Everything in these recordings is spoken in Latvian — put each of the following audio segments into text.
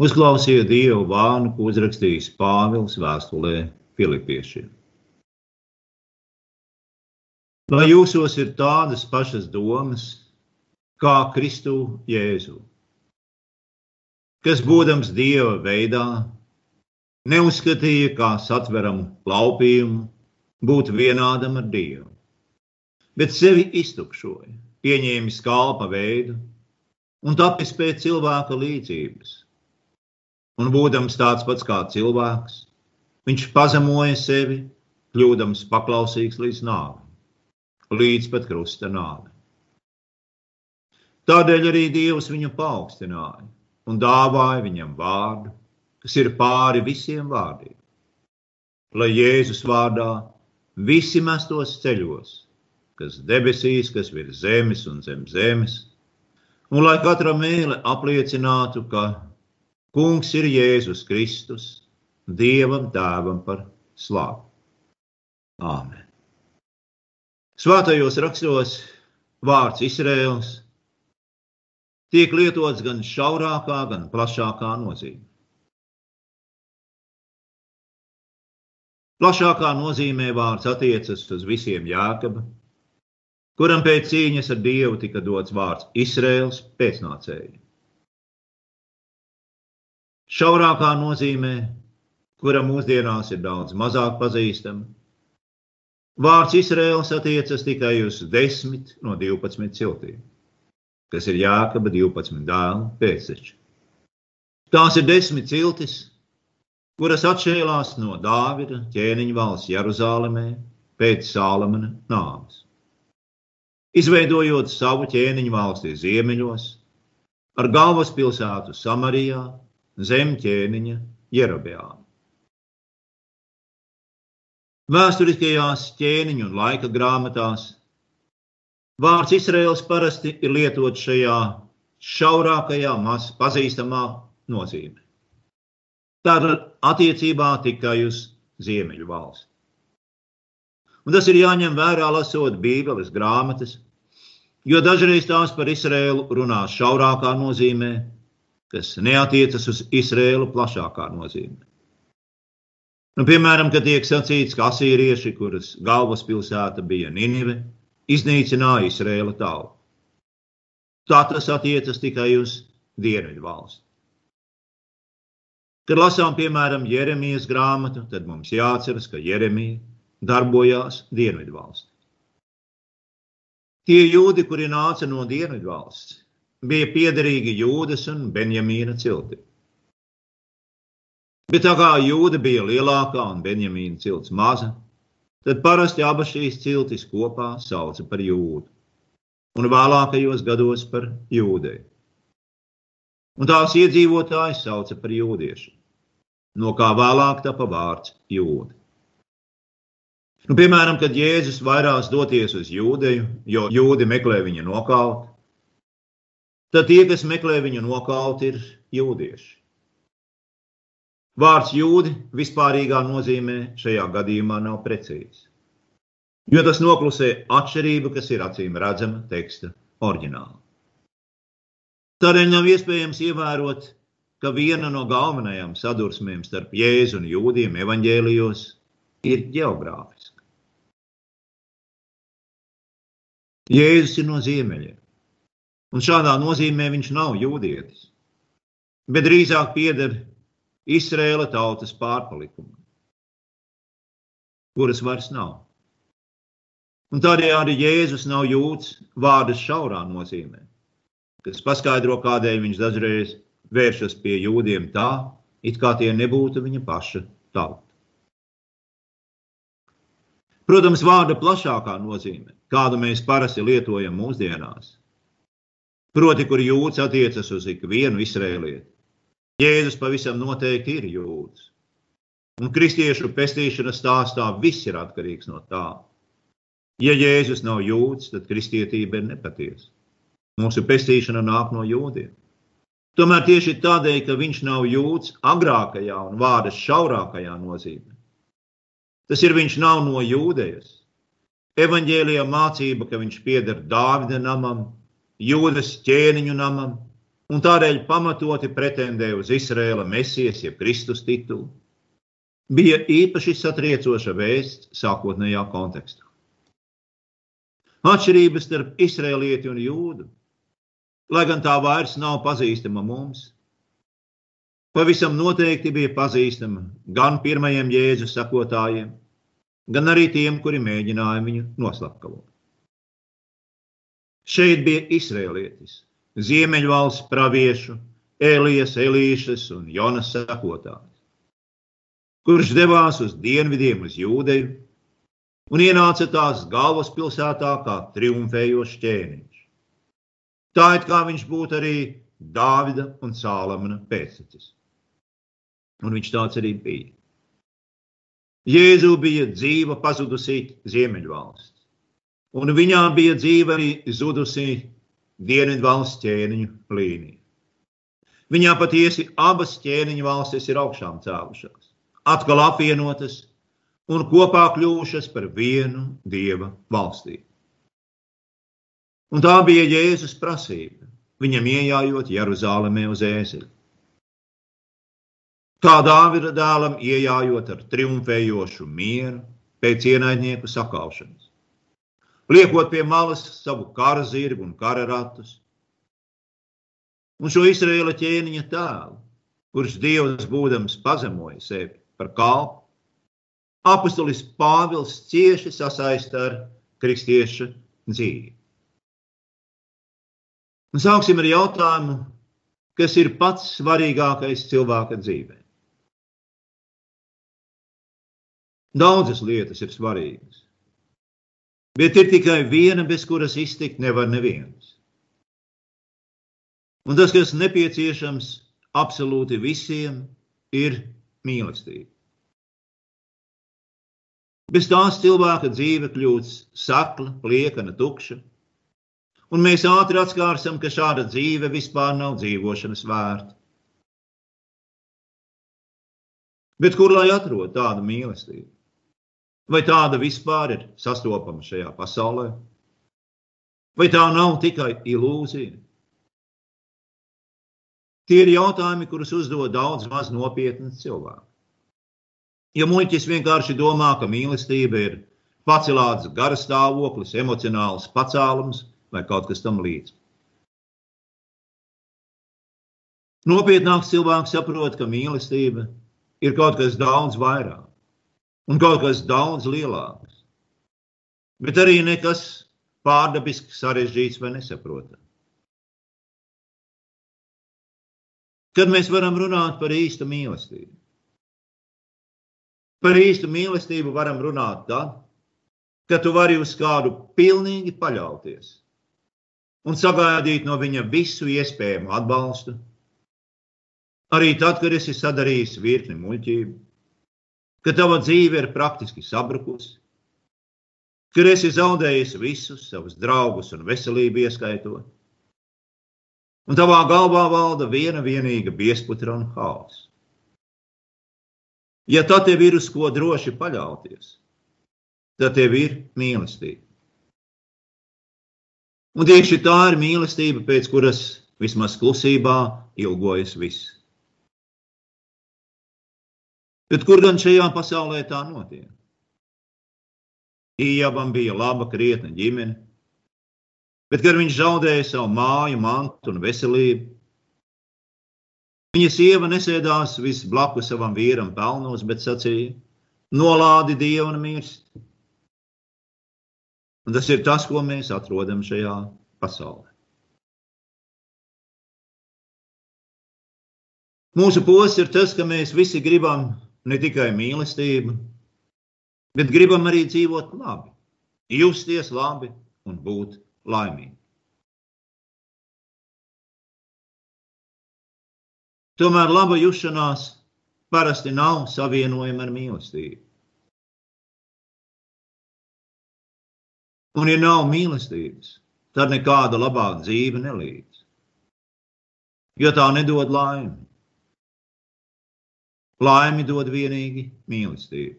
Uzklausiet Dievu vārnu, ko uzrakstījis Pāvils vēstulē Filipiešiem. Lai jūsos ir tādas pašas domas, kā Kristu Jēzu, kas būdams Dieva veidā, neuzskatīja kā satveramu laupījumu būt vienādam ar Dievu, bet sevi iztukšoja, pieņēma skalpa veidu un tapis pēc cilvēka līdzības un būdams tāds pats kā cilvēks, viņš pazemoja sevi, kļūdams paklausīgs līdz nāvei, līdz pat krusta nāvei. Tādēļ arī Dievs viņu paaugstināja un dāvāja viņam vārdu, kas ir pāri visiem vārdiem, lai Jēzus vārdā visi mestos ceļos, kas debesīs, kas virs zemes un zem zemes, un lai katra mēle apliecinātu, ka Kungs ir Jēzus Kristus, Dievam Tēvam par slavu. Āmen. Svētajos rakstos vārds Izraels tiek lietots gan šaurākā, gan plašākā nozīmē. Plašākā nozīmē vārds attiecas uz visiem Jākaba, kuram pēc cīņas ar Dievu tika dots vārds Izraels pēcnācējiem. Šaurākā nozīmē, kura mūsdienās ir daudz mazāk pazīstama, vārds Izraels attiecas tikai uz 10 no 12 ciltīm, kas ir Jākaba 12 dēlu pēcteči. Tās ir desmit ciltis, kuras atšķēlās no Dāvida ķēniņa valsts Jeruzālēmē pēc Sālamana nāves. Izveidojot savu ķēniņu valsti ziemeļos, ar galvaspilsētu Samarijā zem ķēniņa Jerobeāna. Vēsturiskajās ķēniņu un laika grāmatās vārds Izraels parasti ir lietots šajā šaurākajā, maz pazīstamā nozīmē. Tātad attiecībā tikai uz ziemeļu valsti. Un tas ir jāņem vērā, lasot Bībeles grāmatas, jo dažreiz tās par Izraēlu runā šaurākā nozīmē, kas neatiecas uz Izrēlu plašākā nozīmē. Nu, piemēram, kad tiek sacīts, ka asīrieši, kuras galvaspilsēta bija Ninive, iznīcināja Izrēla tautu. Tā tas attiecas tikai uz dienvidu valsti. Kad lasām, piemēram, Jeremijas grāmatu, tad mums jāatceras, ka Jeremija darbojās dienvidu valstī. Tie jūdi, kuri nāca no dienvidu valsts, bija piederīgi Jūdas un Benjamīna cilti. Bet tā kā jūda bija lielākā un Benjamīna cilts maza, tad parasti abas šīs ciltis kopā sauca par jūdu, un vēlākajos gados par jūdeju. Un tās iedzīvotājs sauca par jūdiešu, no kā vēlāk tapa vārds jūda. Nu, piemēram, kad Jēzus vairās doties uz jūdeju, jo jūdi meklē viņa nokaut, tad tie, kas meklē viņu nokaut, ir jūdieši. Vārds jūdi vispārīgā nozīmē šajā gadījumā nav precīzs, jo tas noklusē atšķirību, kas ir acīm redzama teksta oriģinālā. Tādēļ nav iespējams ievērot, ka viena no galvenajām sadursmēm starp Jēzu un Jūdiem evaņģēlijos ir geogrāfiska. Jēzus ir no ziemeļiem. Un šādā nozīmē viņš nav jūdietis, bet drīzāk pieder Izraēla tautas pārpalikumam, kuras vairs nav. Un tādēļ arī Jēzus nav jūts vārdas šaurā nozīmē, kas paskaidro, kādēļ viņš dažreiz vēršas pie jūdiem tā, it kā tie nebūtu viņa paša tauta. Protams, vārda plašākā nozīme, kādu mēs parasti lietojam mūsdienās, proti, kur jūds attiecas uz ikvienu izrēlieti. Jēzus pavisam noteikti ir jūds. Un kristiešu pestīšanas stāstā viss ir atkarīgs no tā. Ja Jēzus nav jūds, tad kristietība ir nepatiesa. Mūsu pestīšana nāk no jūdiem. Tomēr tieši tādēļ, ka viņš nav jūds agrākajā un vārdas šaurākajā nozīmē. Tas ir viņš nav no jūdejas. Evanģēlijā mācība, ka viņš pieder Dāvida namam, jūdas ķēniņu namam, un tādēļ pamatoti pretendēja uz Izraēla mesijas, jeb Kristus titulu, bija īpaši satriecoša vēsts sākotnējā kontekstā. Atšķirības starp izrēlieti un jūdu, lai gan tā vairs nav pazīstama mums, pavisam noteikti bija pazīstama gan pirmajiem jēzus sakotājiem, gan arī tiem, kuri mēģināja viņu noslapkavot. Šeit bija izrēlietis, Ziemeļvalsts praviešu, Elijas, Elīšas un Jonas sakotājs, kurš devās uz dienvidiem, uz Jūdeju, un ienāca tās galvaspilsētā kā triumfējošs ķēniņš. Tā it kā viņš būtu arī Dāvida un Sālamana pēctecis. Un viņš tāds arī bija. Jēzu bija dzīva pazudusī Ziemeļvalsts, un viņā bija dzīva arī zudusī Dienvidvalsts ķēniņu līnija. Viņā patiesi abas ķēniņu valstis ir augšām cēlušās, atkal apvienotas un kopā kļuvušas par vienu dieva valstību. Un tā bija Jēzus prasība, viņam iejājot Jeruzalemē uz ēzeļa. Kā Dāvida dēlam iejājot ar triumfējošu mieru pēc ienaidnieku sakaušanas, liekot pie malas savu kara zirgu un kara ratus, un šo Izraēla ķēniņa tēlu, kurš Dievs būdams pazemoja sevi par kalpu, apustulis Pāvils cieši sasaista ar kristieša dzīvi. Un sāksim ar jautājumu, kas ir pats svarīgākais cilvēka dzīvē. Daudzas lietas ir svarīgas, bet ir tikai viena, bez kuras iztikt nevar neviens. Un tas, kas nepieciešams absolūti visiem, ir mīlestība. Bez tās cilvēka dzīve kļūst sakla, liekana, tukša. Un mēs ātri atskārsim, ka šāda dzīve vispār nav dzīvošanas vērta. Bet kur lai atrod tādu mīlestību? Vai tāda vispār ir sastopama šajā pasaulē? Vai tā nav tikai ilūzija? Tie ir jautājumi, kurus uzdod daudz maz nopietni cilvēki. Ja muļķis vienkārši domā, ka mīlestība ir pacelāts gara stāvoklis, emocionāls pacēlums vai kaut kas tam līdzīgs. Nopietnāks cilvēks saprot, ka mīlestība ir kaut kas daudz vairāk un kaut kas daudz lielāks, bet arī nekas pārdabiski sarežģīts vai nesaprotams. Kad mēs varam runāt par īstu mīlestību? Par īstu mīlestību varam runāt tad, kad tu vari uz kādu pilnīgi paļauties un sagaidīt no viņa visu iespējamo atbalstu. Arī tad, kad esi sadarījis virkni muļķību, ka tava dzīve ir praktiski sabrukusi, kad esi zaudējis visus savus draugus un veselību ieskaitot, un tavā galvā valda viena vienīga biesputra un hauss. Ja tā tev ir uz ko droši paļauties, tad tev ir mīlestība. Un tieši tā ir mīlestība, pēc kuras vismaz klusībā ilgojas viss. Bet kur gan šajā pasaulē tā notiek? Ījabam bija laba, krietna ģimene, bet, kad viņš zaudēja savu māju, mantu un veselību, Viņa sieva nesēdās viss blakus savam vīram pelnos, bet sacīja: Nolādi dievu un mirst. Un tas ir tas, ko mēs atrodam šajā pasaulē. Mūsu posts ir tas, ka mēs visi gribam ne tikai mīlestību, bet gribam arī dzīvot labi, justies labi un būt laimīgi. Tomēr laba jušanās parasti nav savienojama ar mīlestību. Un, ja nav mīlestības, tad nekāda labāka dzīve nelīdz. Jo tā nedod laimi. Laimi dod vienīgi mīlestība.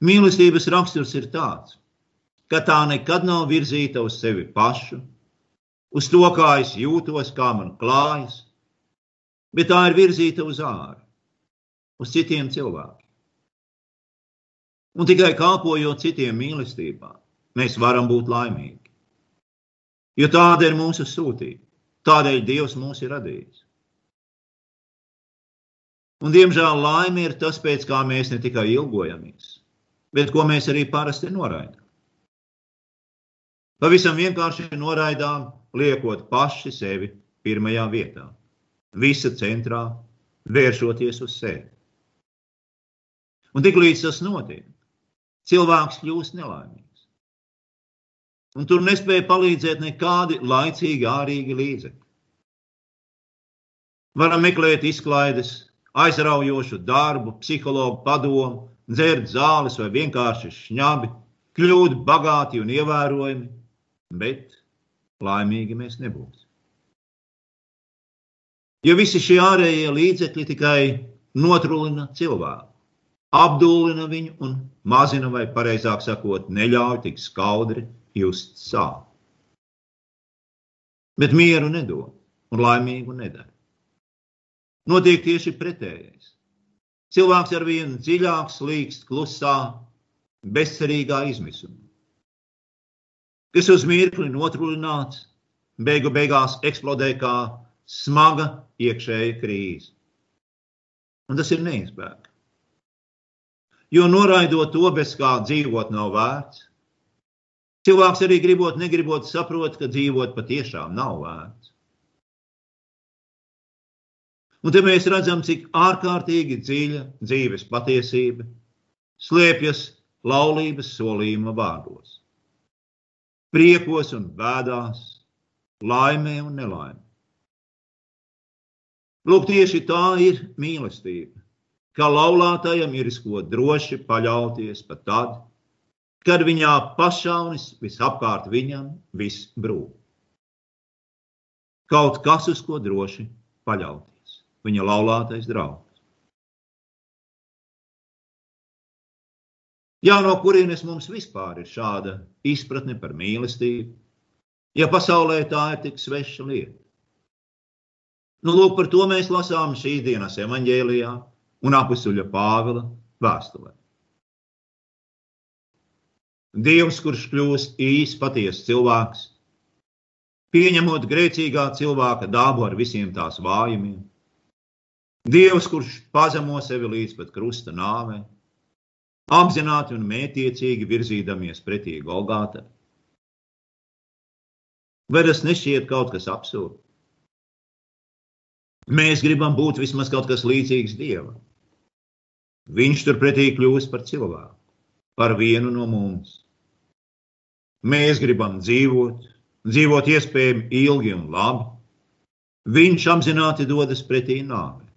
Mīlestības raksturs ir tāds, ka tā nekad nav virzīta uz sevi pašu, uz to, kā es jūtos, kā man klājas, bet tā ir virzīta uz ārā, uz citiem cilvēkiem. Un tikai kalpojot citiem mīlestībā, mēs varam būt laimīgi. Jo tāda ir mūsu sūtība, tādēļ Dievs mūs ir radījis. Un, diemžēl, laime ir tas, pēc kā mēs ne tikai ilgojamies, bet ko mēs arī parasti noraidām. Pavisam vienkārši noraidām, liekot paši sevi pirmajā vietā, visa centrā, vēršoties uz sevi. Un tiklīdz tas notiek, cilvēks kļūst nelaimīgs. Un tur nespēja palīdzēt nekādi laicīgi, ārīgi līdzekļi. Varam meklēt izklaides, aizraujošu darbu, psihologu padomu, dzert zāles vai vienkārši šņabi, kļūt bagāti un ievērojami, bet laimīgi mēs nebūsim. Jo visi šie ārējie līdzekļi tikai notrūlina cilvēku, apdullina viņu un mazina, vai pareizāk sakot, neļauj tik skaudri just sāpes. Bet mieru nedod un laimīgu nedara. Notiek tieši pretējais. Cilvēks ar vienu dziļāk slīkst klusā, bezcerīgā izmisumā kas uz mirkli notrūlināts, beigu beigās eksplodē kā smaga iekšēja krīze. Un tas ir neizbēgami. Jo noraidot to, bez kā dzīvot nav vērts, cilvēks arī gribot, negribot, saprot, ka dzīvot patiešām nav vērts. Un te mēs redzam, cik ārkārtīgi dziļa dzīves patiesība slēpjas laulības solījuma vārdos priekos un bēdās, laimē un nelaimē. Lūk, tieši tā ir mīlestība, ka laulātajam ir ko droši paļauties pat tad, kad viņā pašaunis visapkārt viņam viss brūk. Kaut kas uz ko droši paļauties, viņa laulātais draugs. Jā, no kurienes mums vispār ir šāda izpratne par mīlestību, ja pasaulē tā ir tik sveša lieta? Nu, lūk, par to mēs lasām šīs dienas evaņģēlijā un apustuļa Pāvila vēstulē. Dievs, kurš kļūst īsts, patiesa cilvēks, pieņemot grēcīgā cilvēka dabu ar visiem tās vājumiem, Dievs, kurš pazemo sevi līdz pat krusta nāvei, apzināti un mētiecīgi virzīdamies pretī Golgātai. Vai tas nešķiet kaut kas absurds? Mēs gribam būt vismaz kaut kas līdzīgs Dievam. Viņš turpretī kļūst par cilvēku, par vienu no mums. Mēs gribam dzīvot, dzīvot iespējami ilgi un labi. Viņš apzināti dodas pretī nāvei.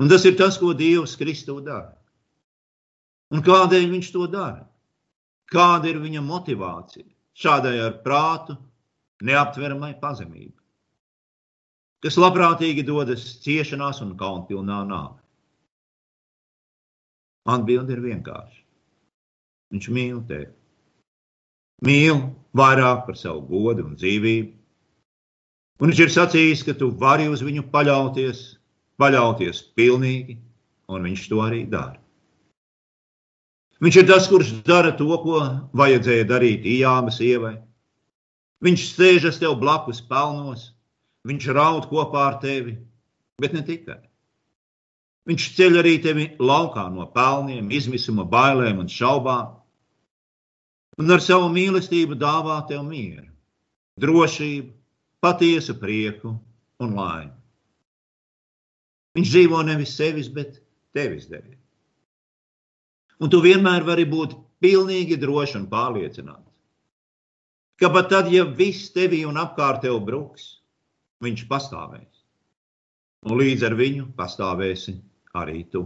Un tas ir tas, ko Dievs Kristu dara. Un kādēļ viņš to dara? Kāda ir viņa motivācija šādai ar prātu neaptveramai pazemībai, kas labprātīgi dodas ciešanās un kaunpilnā nāvē? Atbilde ir vienkārša. Viņš mīl tevi. Mīl vairāk par savu godu un dzīvību. Un viņš ir sacījis, ka tu vari uz viņu paļauties, paļauties pilnīgi, un viņš to arī dara. Viņš ir tas, kurš dara to, ko vajadzēja darīt Ijāmas sievai. Viņš sēžas tev blakus pelnos, viņš raud kopā ar tevi, bet ne tikai. Viņš ceļ arī tevi laukā no pelniem, izmisuma, bailēm un šaubām, un ar savu mīlestību dāvā tev mieru, drošību, patiesu prieku un laimi. Viņš dzīvo nevis sevis, bet tevis dēļ. Un tu vienmēr vari būt pilnīgi drošs un pārliecināts, ka pat tad, ja viss tevī un apkārt tev bruks, viņš pastāvēs. Un līdz ar viņu pastāvēsi arī tu.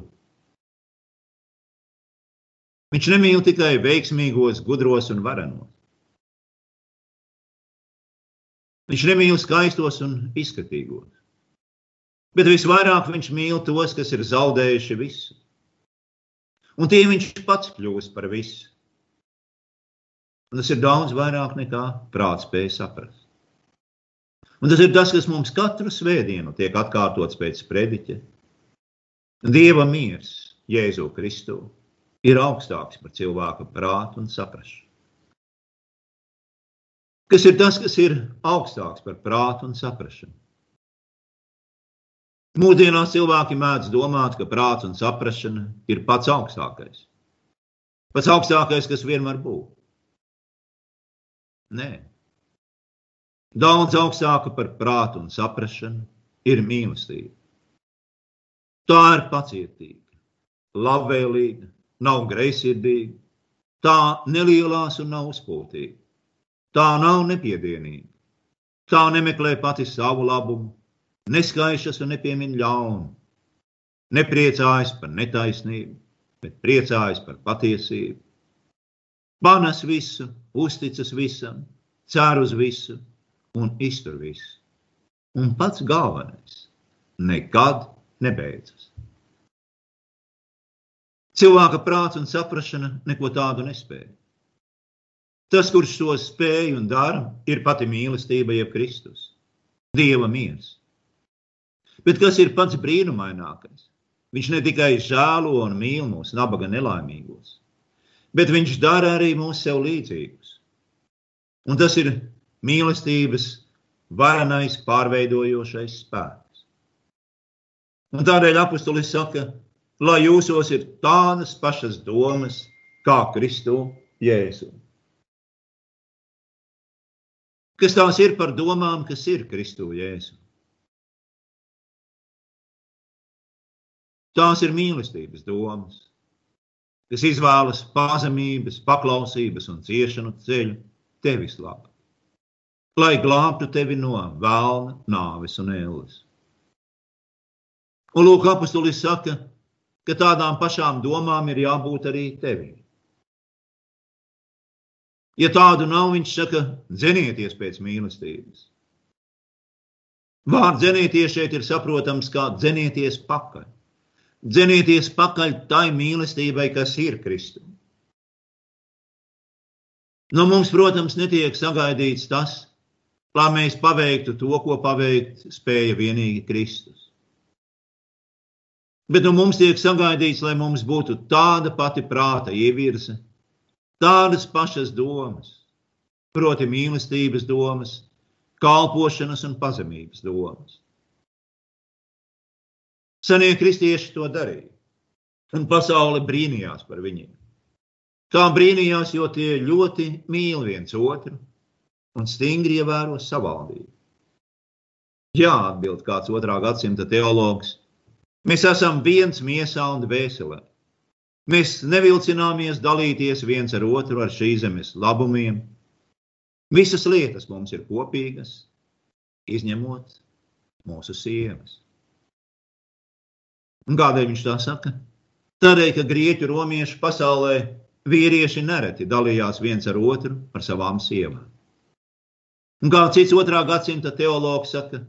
Viņš nemīl tikai veiksmīgos, gudros un varenos. Viņš nemīl skaistos un izskatīgos. Bet visvairāk viņš mīl tos, kas ir zaudējuši visu un tie viņš pats kļūs par visu. Un tas ir daudz vairāk nekā prāts spēj saprast. Un tas ir tas, kas mums katru svētdienu tiek atkārtots pēc prediķa. Dieva miers Jēzu Kristu ir augstāks par cilvēka prātu un saprašanu. Kas ir tas, kas ir augstāks par prātu un saprašanu? Mūsdienās cilvēki mēdz domāt, ka prāts un saprāšana ir pats augstākais. Pats augstākais, kas vien var būt. Nē. Daudz augstāka par prātu un saprāšanu ir mīlestība. Tā ir pacietīga, labvēlīga, nav greizsirdīga, tā nelielās un nav uzpūtīga. Tā nav nepiedienīga. Tā nemeklē pati savu labumu, neskaišas un nepiemin ļaunu. Nepriecājas par netaisnību, bet priecājas par patiesību. Panes visu, uzticas visam, cer uz visu un iztur visu. Un pats galvenais - nekad nebeidzas. Cilvēka prāts un saprāšana neko tādu nespēja. Tas, kurš to spēj un dara, ir pati mīlestība, jeb Kristus, Dieva miers. Bet kas ir pats brīnumainākais? Viņš ne tikai žēlo un mīl mūs, nabaga nelaimīgos, bet viņš dara arī mūs sev līdzīgus. Un tas ir mīlestības varenais pārveidojošais spēks. Un tādēļ apustulis saka, lai jūsos ir tādas pašas domas kā Kristu Jēzu. Kas tās ir par domām, kas ir Kristu Jēzu? Tās ir mīlestības domas, kas izvēlas pazemības, paklausības un ciešanu ceļu tevis labā, lai glābtu tevi no vēlna, nāves un ēles. Un lūk, apustulis saka, ka tādām pašām domām ir jābūt arī tevī. Ja tādu nav, viņš saka, dzenieties pēc mīlestības. Vārds dzenieties šeit ir saprotams kā dzenieties pakaļ. Dzenieties pakaļ tai mīlestībai, kas ir Kristus. No mums, protams, netiek sagaidīts tas, lai mēs paveiktu to, ko paveikt spēja vienīgi Kristus. Bet no mums tiek sagaidīts, lai mums būtu tāda pati prāta ievirze, tādas pašas domas, proti, mīlestības domas, kalpošanas un pazemības domas. Senie kristieši to darīja, un pasaule brīnījās par viņiem. Tā brīnījās, jo tie ļoti mīl viens otru un stingri ievēro savaldību. Jā, atbild kāds otrā gadsimta teologs. Mēs esam viens miesā un dvēselē. Mēs nevilcināmies dalīties viens ar otru ar šīs zemes labumiem. Visas lietas mums ir kopīgas, izņemot mūsu sievas. Un kādēļ viņš tā saka? Tādēļ, ka grieķu romiešu pasaulē vīrieši nereti dalījās viens ar otru ar savām sievām. Un kā cits otrā gadsimta teologs saka,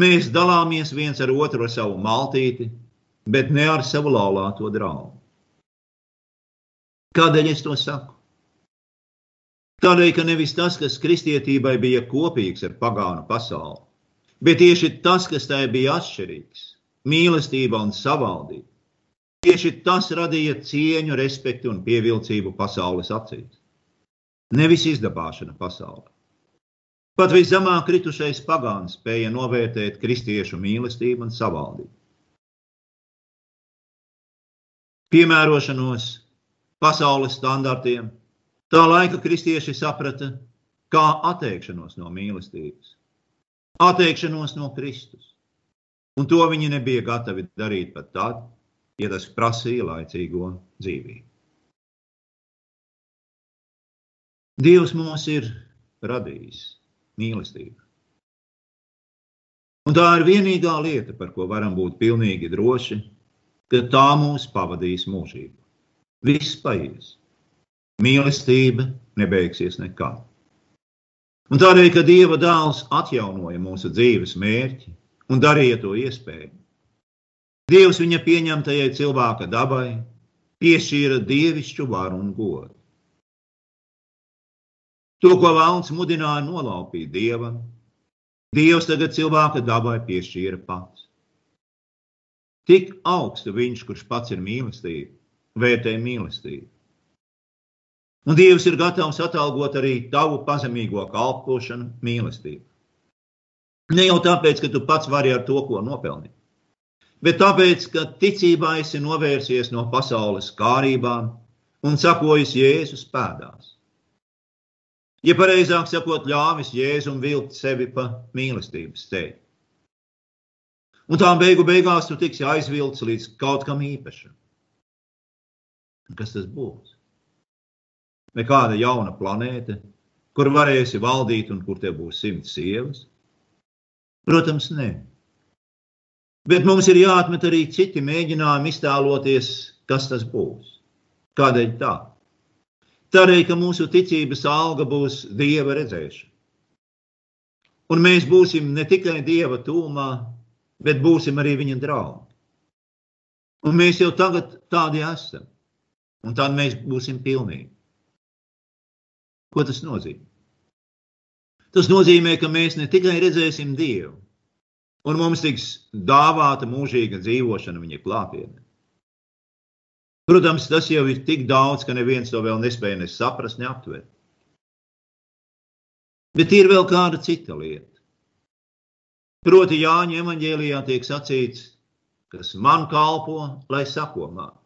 mēs dalāmies viens ar otru ar savu maltīti, bet ne ar savu laulāto draugu. Kādēļ es to saku? Tādēļ, ka nevis tas, kas kristietībai bija kopīgs ar pagānu pasauli, bet tieši tas, kas tai bija atšķirīgs, mīlestība un savaldība. Tieši tas radīja cieņu, respektu un pievilcību pasaules acīs. Nevis izdabāšana pasaulē. Pat viszemāk kritušais pagāns spēja novērtēt kristiešu mīlestību un savaldību. Piemērošanos pasaules standartiem, tā laika kristieši saprata kā atteikšanos no mīlestības, atteikšanos no Kristus. Un to viņi nebija gatavi darīt pat tad, ja tas prasīja laicīgo dzīvību. Dievs mūs ir radījis mīlestību. Un tā ir vienīgā lieta, par ko varam būt pilnīgi droši, ka tā mūs pavadīs mūžību. Viss paies. Mīlestība nebeigsies nekad. Un tādēļ, ka Dieva dēls atjaunoja mūsu dzīves mērķi, un darīja to iespēju. Dievs viņa pieņemtajai cilvēka dabai piešķīra dievišķu varu un godu. To, ko Valns mudināja nolaupīt dievam, Dievs tagad cilvēka dabai piešķīra pats. Tik augstu viņš, kurš pats ir mīlestība, vērtē mīlestību. Un Dievs ir gatavs atalgot arī tavu pazemīgo kalpošanu mīlestību. Ne jau tāpēc, ka tu pats vari ar to, ko nopelnīt, bet tāpēc, ka ticībā esi novērsies no pasaules kārībām un sakojis Jēzus pēdās. Ja pareizāk sakot, ļāvis Jēzum vilkt sevi pa mīlestības ceļu. Un tā beigu beigās tu tiksi aizvilkts līdz kaut kam īpašam. Kas tas būs? Nekāda jauna planēta, kur varēsi valdīt un kur tev būs simts sievas? Protams, nē. Bet mums ir jāatmet arī citi mēģinājumi iztēloties, kas tas būs. Kādēļ tā? Tādēļ, ka mūsu ticības alga būs dieva redzēšana. Un mēs būsim ne tikai dieva tūmā, bet būsim arī viņa draugi. Un mēs jau tagad tādi esam. Un tad mēs būsim pilnīgi. Ko tas nozīmē? Tas nozīmē, ka mēs ne tikai redzēsim Dievu, un mums tiks dāvāta mūžīga dzīvošana viņa klātienē. Protams, tas jau ir tik daudz, ka neviens to vēl nespēja ne saprast, ne aptvert. Bet ir vēl kāda cita lieta. Proti, Jāņa evanģēlijā tiek sacīts, kas man kalpo, lai sako man.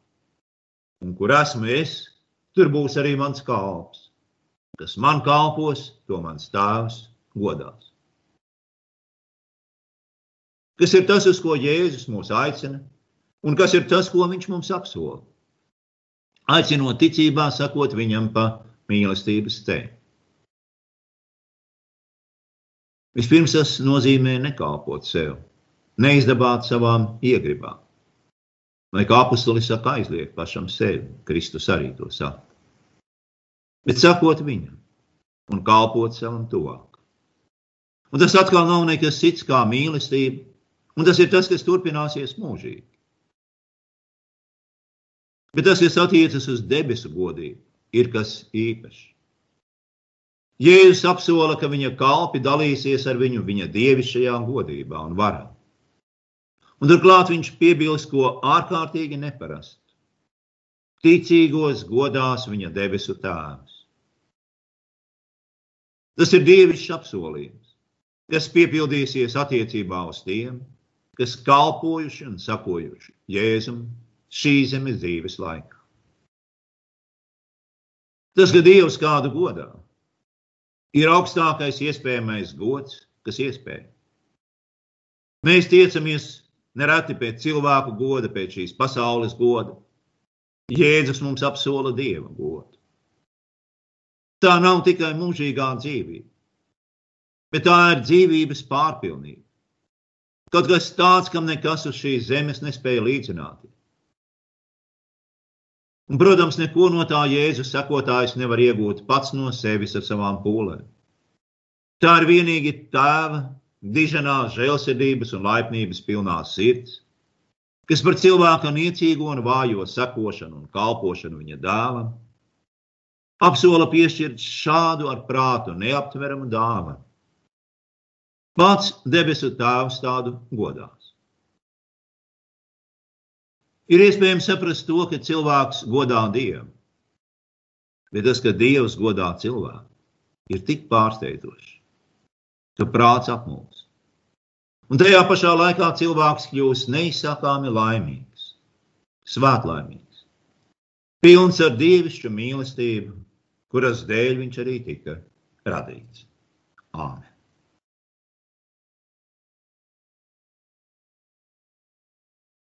Un kur esmu es, tur būs arī mans kalps. Kas man kalpos, to mans tēvs godās. Kas ir tas, uz ko Jēzus mūs aicina, un kas ir tas, ko viņš mums apsola? aicinot ticībā, sakot viņam pa mīlestības ceļu. Vispirms tas nozīmē nekalpot sev, neizdabāt savām iegribām. Lai kā apustulis saka, aizliegt pašam sevi, Kristus arī to saka. Bet sakot viņam un kalpot savam tuvāk. Un tas atkal nav nekas cits kā mīlestība, un tas ir tas, kas turpināsies mūžīgi. Bet tas, kas attiecas uz debesu godību, ir kas īpašs. Jēzus apsola, ka viņa kalpi dalīsies ar viņu viņa dievišķajā godībā un varā. Un turklāt viņš piebilst ko ārkārtīgi neparastu. Ticīgos godās viņa debesu tēvs. Tas ir dievišķs apsolījums, kas piepildīsies attiecībā uz tiem, kas kalpojuši un sakojuši Jēzum šīs zemes dzīves laikā. Tas, ka Dievs kādu godā, ir augstākais iespējamais gods, kas iespējams. Mēs tiecamies nereti pēc cilvēku goda, pēc šīs pasaules goda. Jēzus mums apsola dieva godu. Tā nav tikai mūžīgā dzīvība, bet tā ir dzīvības pārpilnība. Kaut kas tāds, kam nekas uz šīs zemes nespēja līdzināties. Un, protams, neko no tā Jēzus sekotājs nevar iegūt pats no sevis ar savām pūlēm. Tā ir vienīgi tēva diženās žēlsirdības un laipnības pilnā sirds, kas par cilvēka niecīgo un vājo sekošanu un kalpošanu viņa dēlam, apsola piešķirt šādu ar prātu neaptveramu dāvanu. Pats debesu tēvs tādu godās. Ir iespējams saprast to, ka cilvēks godā Dievu. Bet tas, ka Dievs godā cilvēku, ir tik pārsteidzoši, ka prāts apmūs. Un tajā pašā laikā cilvēks kļūst neizsakāmi laimīgs, svētlaimīgs, pilns ar dievišķu mīlestību, kuras dēļ viņš arī tika radīts. Āmen!